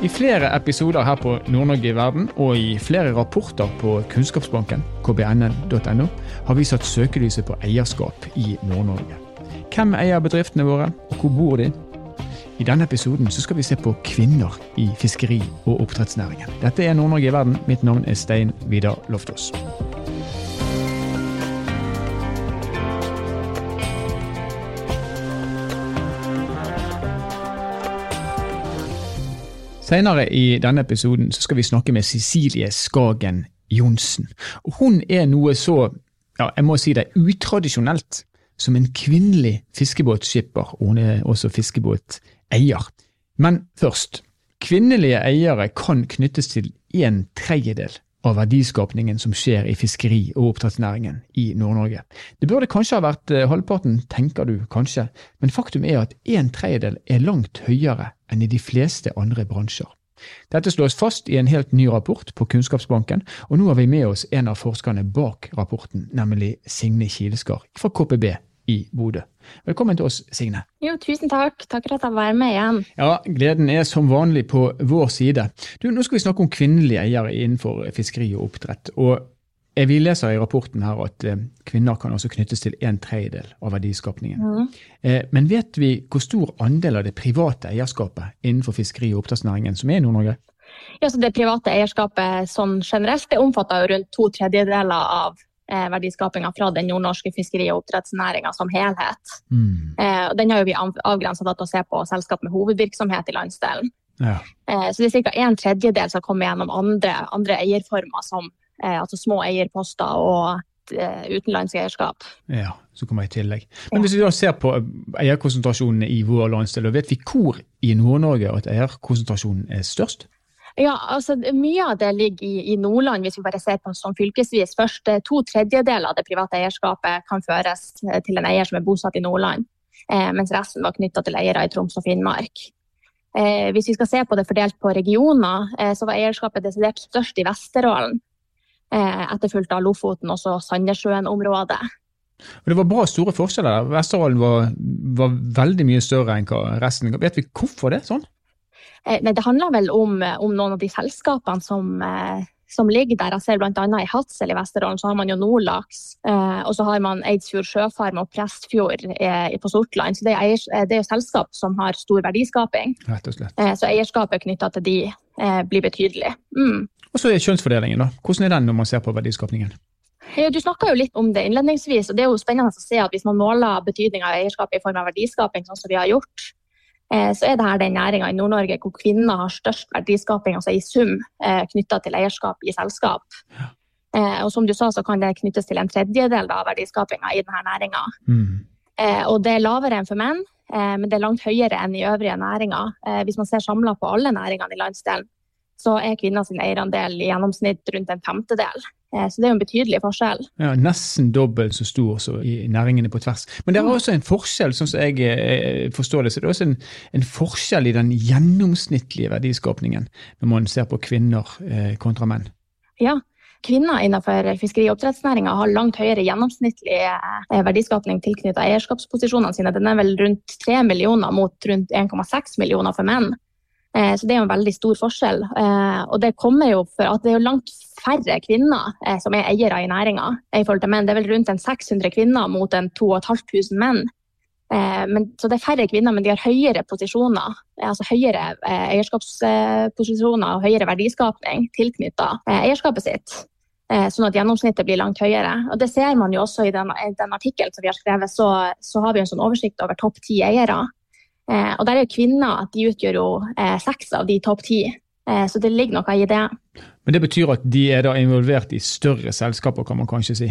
I flere episoder her på Nord-Norge i verden og i flere rapporter på Kunnskapsbanken, kbnn.no, har vi satt søkelyset på eierskap i Nord-Norge. Hvem eier bedriftene våre, og hvor bor de? I denne episoden skal vi se på kvinner i fiskeri- og oppdrettsnæringen. Dette er Nord-Norge i verden. Mitt navn er Stein Vidar Loftaas. Senere i denne episoden skal vi snakke med Cecilie Skagen Johnsen. Hun er noe så, ja, jeg må si det, utradisjonelt som en kvinnelig fiskebåtskipper. Hun er også fiskebåteier. Men først. Kvinnelige eiere kan knyttes til en tredjedel av verdiskapningen som skjer i fiskeri- og oppdrettsnæringen i Nord-Norge. Det burde kanskje ha vært eh, halvparten, tenker du kanskje, men faktum er at en tredjedel er langt høyere enn i de fleste andre bransjer. Dette slås fast i en helt ny rapport på Kunnskapsbanken, og nå har vi med oss en av forskerne bak rapporten, nemlig Signe Kileskar fra KPB i Bodø. Velkommen til oss, Signe. Jo, tusen takk. Takk for at jeg var med igjen. Ja, Gleden er som vanlig på vår side. Du, Nå skal vi snakke om kvinnelige eiere innenfor fiskeri og oppdrett. og vi leser i rapporten her at eh, kvinner kan også knyttes til en tredjedel av verdiskapningen. Mm. Eh, men vet vi hvor stor andel av det private eierskapet innenfor fiskeri- og oppdrettsnæringen som er i Nord-Norge? Ja, så Det private eierskapet sånn generelt det omfatter jo rundt to tredjedeler av eh, verdiskapinga fra den nordnorske fiskeri- og oppdrettsnæringa som helhet. Mm. Eh, og den har vi avgrensa til å se på selskap med hovedvirksomhet i landsdelen. Ja. Eh, så det er ca. en tredjedel som kommer gjennom andre, andre eierformer som Eh, altså små eierposter og eh, utenlandsk eierskap. Ja, som kommer i tillegg. Men hvis vi da ser på eierkonsentrasjonene i vår landsdel, vet vi hvor i Nord-Norge at eierkonsentrasjonen er størst? Ja, altså Mye av det ligger i, i, Nordland, hvis vi bare ser på sånn fylkesvis. Først to tredjedeler av det private eierskapet kan føres til en eier som er bosatt i Nordland, eh, mens resten var knytta til eiere i Troms og Finnmark. Eh, hvis vi skal se på det fordelt på regioner, eh, så var eierskapet desidert størst i Vesterålen. Eh, etterfulgt av Lofoten, også Sandnessjøen-området. Det var bra store forskjeller. Vesterålen var, var, veldig mye større enn resten. Vet vi hvorfor det er sånn? Eh, nei, Det handler vel om, om, noen av de selskapene som, eh, som ligger der. Jeg ser bl.a. i Hadsel i Vesterålen så har man jo Nordlaks. Eh, og så har man Eidsfjord sjøfarm og Prestfjord eh, på Sortland. Så det er, eier, det er, jo selskap som har stor verdiskaping. Rett og slett. Eh, så eierskapet knytta til de blir betydelig. Mm. Og så er kjønnsfordelingen, da. Hvordan er den når man ser på verdiskapningen? Du snakka litt om det innledningsvis, og det er jo spennende å se at hvis man måler betydninga av eierskap i form av verdiskaping, sånn som vi har gjort, eh, så er det her den næringa i Nord-Norge hvor kvinner har størst verdiskaping, altså i sum, eh, knytta til eierskap i selskap. Ja. Eh, og som du sa, så kan det knyttes til en tredjedel av verdiskapinga i denne næringa. Mm. Og det er lavere enn for menn, men det er langt høyere enn i øvrige næringer. Hvis man ser samla på alle næringene i landsdelen så er kvinners eierandel i gjennomsnitt rundt en femtedel. Eh, så det er jo en betydelig forskjell. Ja, Nesten dobbelt så stor som i næringene på tvers. Men det er også en forskjell, sånn som jeg eh, forstår det, så det er også en, en forskjell i den gjennomsnittlige verdiskapningen når man ser på kvinner eh, kontra menn. Ja, kvinner innenfor fiskeri- og oppdrettsnæringa har langt høyere gjennomsnittlig verdiskapning tilknyttet eierskapsposisjonene sine. Den er vel rundt 3 millioner mot rundt 1,6 millioner for menn. Eh, så det er jo en veldig stor forskjell. Eh, og det kommer jo for at det er jo langt færre kvinner eh, som er eiere i næringa i forhold til menn. Det er vel rundt en 600 kvinner mot en 2500 menn. Men, så det er færre kvinner, men de har høyere posisjoner, altså høyere eierskapsposisjoner og høyere verdiskapning tilknyttet eierskapet sitt. Sånn at gjennomsnittet blir langt høyere. Og Det ser man jo også i den, den artikkelen som vi har skrevet. Så, så har vi en sånn oversikt over topp ti eiere. Eh, og der er jo kvinner de utgjør jo eh, seks av de topp ti. Eh, så det ligger noe i det. Men det betyr at de er da involvert i større selskaper, kan man kanskje si?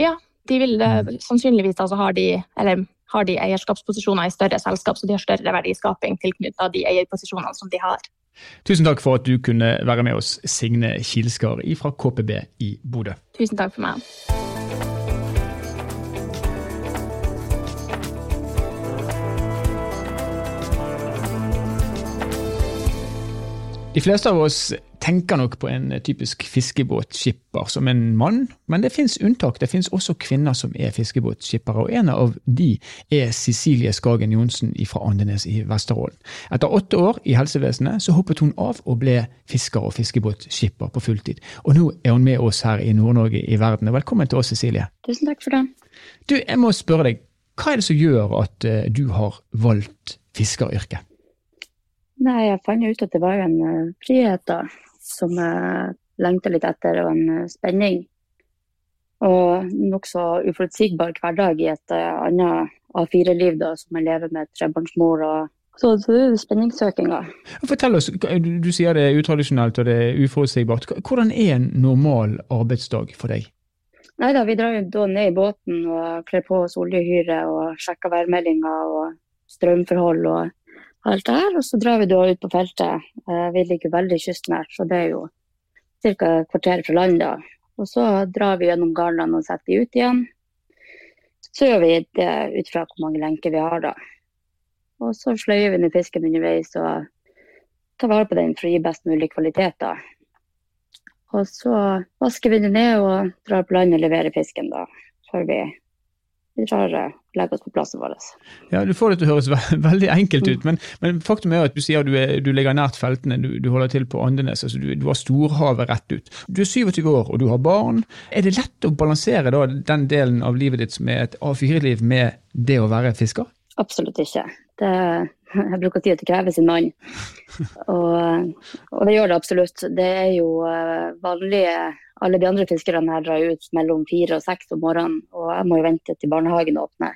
Ja, de vil mm. sannsynligvis altså har de, eller har de eierskapsposisjoner i større selskap, så de har større verdiskaping tilknyttet de eierposisjonene som de har. Tusen takk for at du kunne være med oss, Signe Kilskar fra KPB i Bodø. Tusen takk for meg. De fleste av oss tenker nok på en typisk fiskebåtskipper som en mann, men det fins unntak. Det fins også kvinner som er fiskebåtskippere, og en av de er Cecilie Skagen Johnsen fra Andenes i Vesterålen. Etter åtte år i helsevesenet så hoppet hun av og ble fisker og fiskebåtskipper på fulltid. Og nå er hun med oss her i Nord-Norge i verden. Velkommen til oss, Cecilie. Tusen takk for det. Du, jeg må spørre deg, hva er det som gjør at uh, du har valgt fiskeryrket? Nei, jeg fant ut at det var en uh, frihet da, som jeg lengta litt etter, og en uh, spenning. Og nokså uforutsigbar hverdag i et uh, annet A4-liv da, som jeg lever med trebarnsmor. og så, så det er spenningssøkinga. Fortell oss, Du sier det er utradisjonelt og det er uforutsigbart. Hvordan er en normal arbeidsdag for deg? Nei da, Vi drar jo da ned i båten og kler på oss oljehyre og sjekker værmeldinger og strømforhold og alt det her. Og så drar vi da ut på feltet. Eh, vi ligger veldig kystnært, så det er jo ca. et kvarter fra land. da. Og så drar vi gjennom garnene og setter de ut igjen. Så gjør vi det ut fra hvor mange lenker vi har da. Og så sløyer vi ned fisken underveis og tar vare på den for å gi best mulig kvalitet. da. Og så vasker vi den ned og drar på land og leverer fisken da, før vi, vi drar og legger oss på plassen vår. Ja, Du får det til å høres ve veldig enkelt ut, men, men, faktum er at du sier du, er, du ligger nært feltene, du, du, holder til på Andenes. altså du, du, har storhavet rett ut. Du er 27 år og du har barn. Er det lett å balansere da, den delen av livet ditt som er et A4-liv med det å være fisker? Absolutt ikke. Det, jeg bruker å si at det krever sin mann. Og, og, det gjør det absolutt. Det er jo eh, vanlige Alle de andre fiskerne her drar ut mellom fire og seks om morgenen, og jeg må jo vente til barnehagen åpner.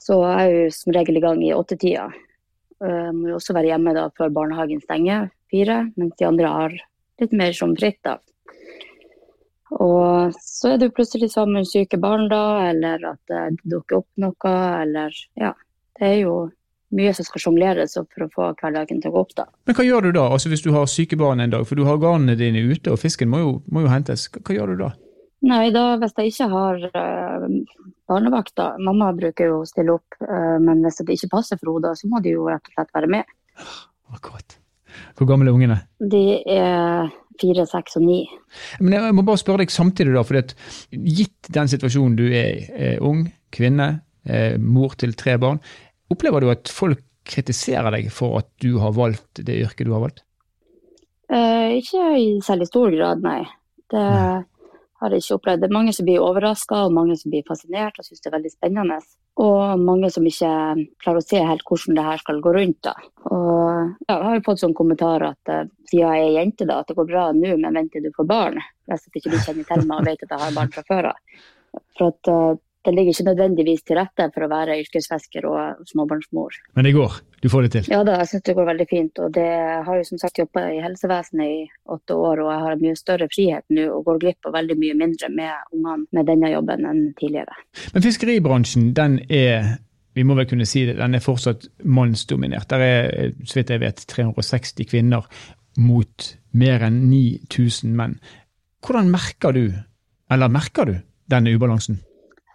Så jeg er jo som regel i gang i åttetida. Jeg må jo også være hjemme da før barnehagen stenger fire, mens de andre har litt mer som fritt. da. Og så er det plutselig sammen syke barn da, eller at det dukker opp noe, eller ja. Det er jo mye som skal sjongleres for å få hverdagen til å gå opp. da. Men hva gjør du da, altså hvis du har syke barn en dag, for du har garnene dine ute og fisken må jo, må jo hentes. Hva, hva, gjør du da? Nei, da hvis jeg ikke har uh, barnevakt, da. Mamma bruker jo å stille opp, uh, men hvis det ikke passer for henne, så må de jo rett og slett være med. Akkurat. Hvor gamle er ungene? De er fire, seks og ni. Men jeg må bare spørre deg samtidig, da, for gitt den situasjonen du er, er ung, kvinne, eh, mor til tre barn, Opplever du at folk kritiserer deg for at du har valgt det yrket du har valgt? Eh, ikke i særlig stor grad, nei. Det nei. har jeg ikke opplevd. Det er mange som blir overraska, og mange som blir fascinert og syns det er veldig spennende. Og mange som ikke klarer å se helt hvordan det her skal gå rundt. da. Og ja, Jeg har jo fått sånn kommentar at uh, siden jeg er jente, da, at det går bra nå, men til du får barn? Hvis ikke du kjenner til meg og vet at jeg har barn fra før av. For at uh, det ligger ikke nødvendigvis til rette for å være yrkesfisker og småbarnsmor. Men det går? Du får det til? Ja da, jeg syns det går veldig fint. Og det har jo som sagt jobba i helsevesenet i åtte år, og jeg har mye større frihet nå og går glipp av veldig mye mindre med ungene med denne jobben enn tidligere. Men fiskeribransjen, den er vi må vel kunne si det, den er fortsatt mannsdominert. Der er, så vidt jeg vet, 360 kvinner mot mer enn 9000 menn. Hvordan merker du, eller merker du, denne ubalansen?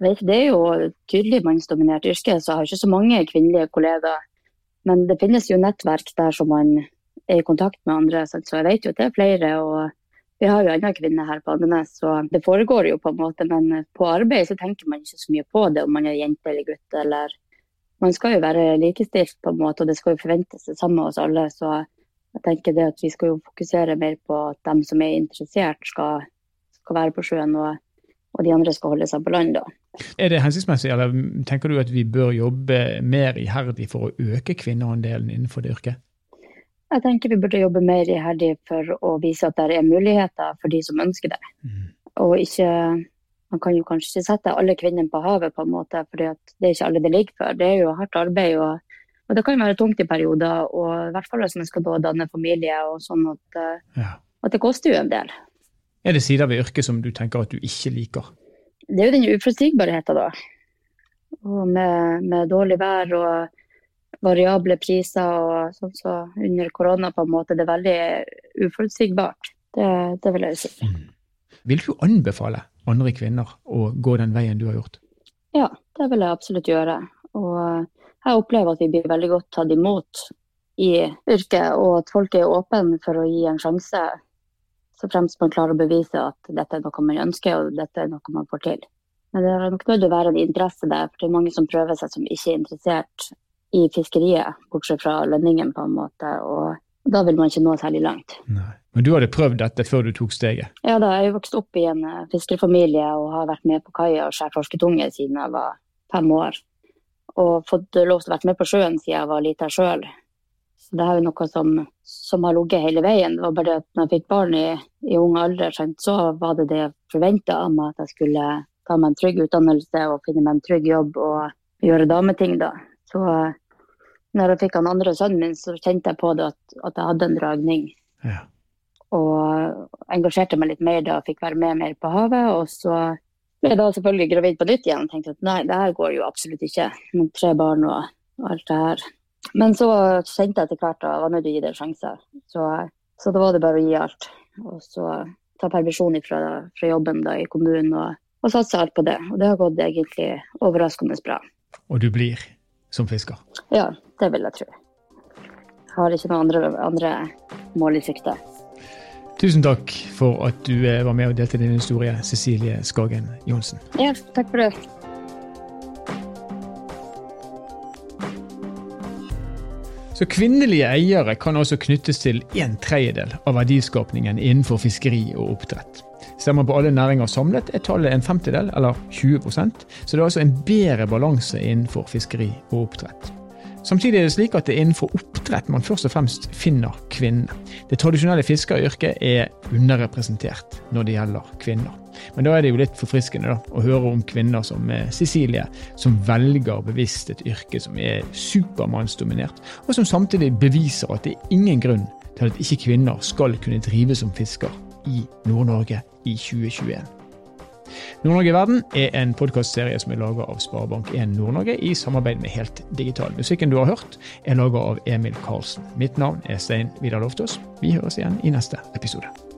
Det er jo tydelig mannsdominert yrke, så jeg har ikke så mange kvinnelige kollegaer. Men det finnes jo nettverk der som man er i kontakt med andre, så jeg vet jo at det er flere. og vi har jo andre kvinner her på Andenes, så det foregår jo på en måte. Men på arbeid så tenker man ikke så mye på det om man er jente eller gutt. eller Man skal jo være likestilt på en måte, og det skal jo forventes det samme hos alle. Så jeg tenker det at vi skal jo fokusere mer på at de som er interessert, skal, skal være på sjøen. og og de andre skal holde seg på land. da. Er det hensiktsmessig, eller tenker du at vi bør jobbe mer iherdig for å øke kvinneandelen innenfor det yrket? Jeg tenker vi burde jobbe mer iherdig for å vise at det er muligheter for de som ønsker det. Mm. Og ikke Man kan jo kanskje ikke sette alle kvinnene på havet, på en måte, for det er ikke alle det ligger for. Det er jo hardt arbeid. og, og det kan være tungt i perioder, og i hvert fall hvis man skal danne familie. og sånn at, ja. at det koster jo en del. Er det sider ved yrket som du tenker at du ikke liker? Det er jo den uforutsigbarheten, da. Og med, med, dårlig vær og variable priser og sånn så under korona, på en måte. Det er veldig uforutsigbart. Det, det vil jeg si. Mm. Vil du anbefale andre kvinner å gå den veien du har gjort? Ja, det vil jeg absolutt gjøre. Og jeg opplever at vi blir veldig godt tatt imot i yrket, og at folk er åpne for å gi en sjanse Så fremst man klarer å bevise at dette er noe man ønsker, og dette er noe man får til. Men det er nok nødt til å være en interesse der, for det er mange som prøver seg som ikke er interessert i fiskeriet, bortsett fra lønningen, på en måte. Og da vil man ikke nå særlig langt. Nei. Men du hadde prøvd dette før du tok steget? Ja da, jeg er vokst opp i en uh, fiskerfamilie og har vært med på kaia og skjært torsketunge siden jeg var fem år. Og fått lov til å være med på sjøen siden jeg var lita sjøl. Så det er jo noe som, som har ligget hele veien. Det var bare at når jeg fikk barn i, i ung alder, så var det det jeg forventa av meg at jeg skulle ta meg en trygg utdannelse og finne meg en trygg jobb og gjøre dameting, da. Så når jeg fikk han andre sønnen min, så kjente jeg på det at, at jeg hadde en dragning. Ja. Og engasjerte meg litt mer da, fikk være med mer på havet. Og så ble jeg da selvfølgelig gravid på nytt igjen og tenkte at nei, det her går jo absolutt ikke. Med tre barn og alt det her. Men så kjente jeg etter hvert at jeg var nødt til å gi det en sjanse. Så, så, da var det bare å gi alt. Og så ta permisjon fra, fra jobben da, i kommunen og, og satse alt på det. Og det har gått egentlig overraskende bra. Og du blir? som fisker? Ja, det vil jeg tro. Jeg har ikke noen andre, andre mål i sikte. Tusen takk for at du eh, var med og delte din historie, Cecilie Skagen Johnsen. Ja, takk for det. Så Kvinnelige eiere kan også knyttes til en tredjedel av verdiskapningen innenfor fiskeri og oppdrett. Ser man på alle næringer samlet, er tallet en femtedel, eller 20% så det er altså en bedre balanse innenfor fiskeri og oppdrett. Samtidig er det slik at det er innenfor oppdrett man først og fremst finner kvinnene. Det tradisjonelle fiskeryrket er underrepresentert når det gjelder kvinner. Men da er det jo litt forfriskende da, å høre om kvinner som Cecilie, som velger bevisst et yrke som er supermannsdominert, og som samtidig beviser at det er ingen grunn til at ikke kvinner skal kunne drive som fisker i Nord-Norge i 2021. Nord-Norge i verden er en podkastserie som er laga av Sparebank1 Nord-Norge i samarbeid med Helt Digital. Musikken du har hørt, er laga av Emil Karlsen. Mitt navn er Stein Vidar Loftaas. Vi høres igjen i neste episode.